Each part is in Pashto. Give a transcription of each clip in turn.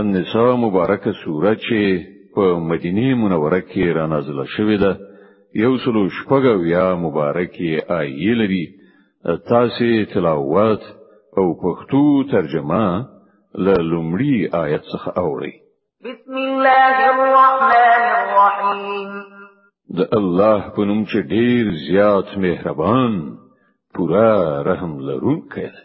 النساء مبارکه سوره چې په مدینه منوره کې را نازله شوې ده یو سلو شپږو یا مبارکه آیې لري تاسو تلاوت او پښتو ترجمه له لومړي آیت څخه اوري بسم الله الرحمن الرحیم د الله په نوم چې ډیر زیات مهربان پورا رحم لرونکی دی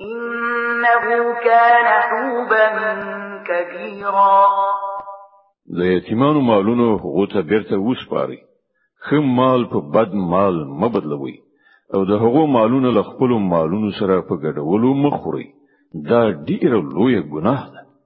إنه كان حوبا كبيرا د یتیمانو مالونو هغه ته بیرته وسپاري خم مال په بد مال مبدلوي او د هغو مالونه له خپل مالونو سره په ګډولو مخوري دا ډیره لویه ګناه ده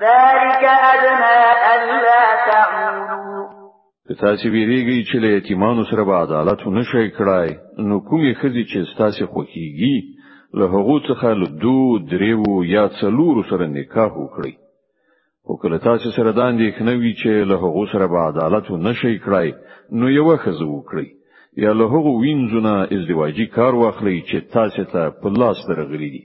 ذلك ادنى الا تعولوا که تاسو ویریږئ چې له یتیمانو سره به عدالت ونشئ کړای نو کومې خزي چې تاسو خوخیږي له هغو څخه له دو دریو یا څلورو سره نکاح وکړئ او کله تاسو سره دا اندېښنه وي چې له هغو سره به عدالت ونشئ کړای نو یو خزه وکړئ یا له هغو وینځونه ازدواجی کار واخلئ چې تاسو ته په لاس درغلي دي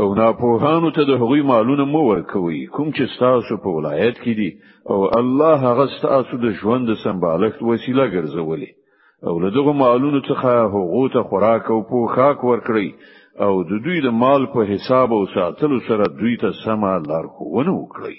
او ناپوهانو ته د هغوی مالونه مو ورکوي کوم چې تاسو په ولایت کې دي او الله هغه تاسو د ژوند د سمبالښت وسیله ګرځولې او له دغه مالونو څخه هغو ته خوراک او پوښاک ورکړي او د دوی د مال په حساب او ساتلو سره دوی ته سمه لارښوونه وکړي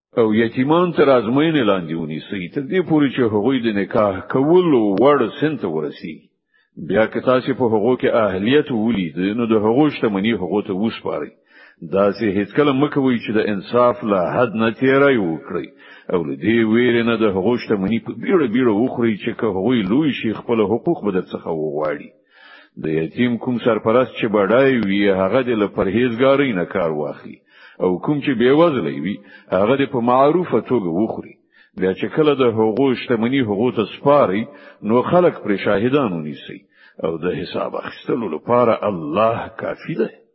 او یتیمان تر ازموینې لاندې ونیسي تر دې پورې چې هغوی د نکاح کولو وړ سن ته ورسي بیا که تاسو په هغو کې اهلیت ولید نو د هغو شتمنی هغو ته وسپارئ دا سه هیڅ کله مکوئ چې د انصاف له حد نه تیرای وکړي او له دې ویرې نه د هغو شتمنی په بیړه بیړه وخوري چې که هغوی لوی شي خپل حقوق به درڅخه وغواړي د یتیم کوم سرپرست چې بډای وي هغه د لپرهیزګاری نه کار واخلي او کوم چې بیوزلی وي هغه د په معروفه توګه وخوري بیا چې کله د هغو شتمنی هغو ته سپاري نو خلک پر شاهدانو نیسي او د حساب اخیستلو لپاره الله کافی دی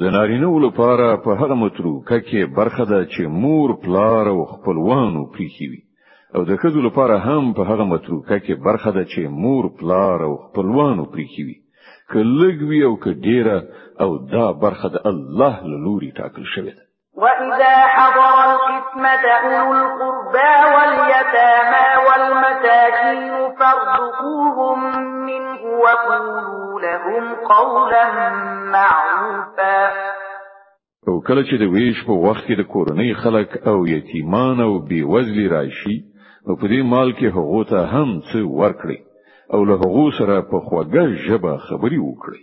د نارینه لپاره په هغه متروکه کې برخه ده چې مور پلار او خپلوانو پیښي وي او د خځو لپاره هم په هغه متروکه کې برخه ده چې مور پلار او خپلوانو پیښي وي که لږ وي او که ډیره او دا برخه د الله له لوري ټاکل شوې ده وإذا حضر القسمة أولو القربى واليتامى والمساكين فارزقوهم منه وقولوا لهم قولا معروفا او کله چې د ویش په وخت کې د کورنۍ خلک او یتیمان او بیوزلی راشي نو په دې مال کې هغه ته هم څه ورکړي او له هغه سره په خوږه ژبه خبري وکړي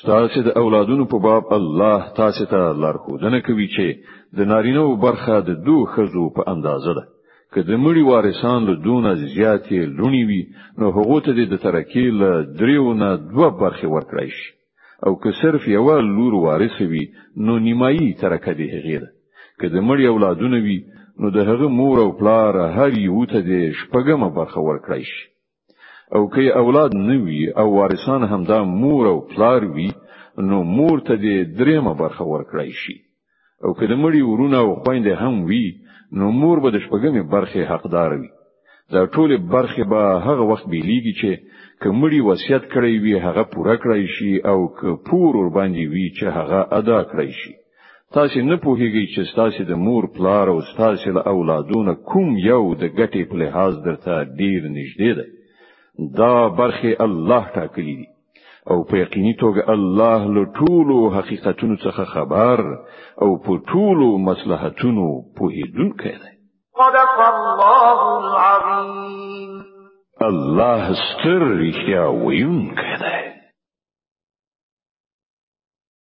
ستاسو د اولادونو په باب الله تاسو ته لارښودنه کوي چې د نارینه او برخه د دوه خزو په اندازه ده که د مړي وارثان له دونه زیاتې لونی وي نو هغه ته د ترکی له دریو نه دوه برخې ورکړای شي او که صرف یو لور وارث وي نو نیمایي ترکه دی هغه ده که د مړي اولادونه وي نو د هغه مور او پلار هر یو ته د شپږمه برخه ورکړای شي او که اولاد نه وي او وارثان هم دا مور او پلار وي نو مور ته دې دریمه برخه ورکړای شي او که د مړي ورونه او خويندې هم وي نو مور به د شپږمې برخې حقدار وي دا ټول برخې به هغه وخت بیلیږي چې کمړي وصیت کړی وي هغه پوره کړی شي او که پور ور باندې وي چې هغه ادا کړی شي تاسو نه پوهیږئ چې تاسو د مور پلار او تاسو له اولادونو کوم یو د ګټې په لحاظ درته ډیر نږدې دی دا برخه الله ټاکلی دی او په یقیني توګه الله له ټولو حقیقتونو څخه خبر او په ټولو مصلحتونو پوهیدونکی دی صدق الله العظیم الله ستر رښتیا ویونکی دی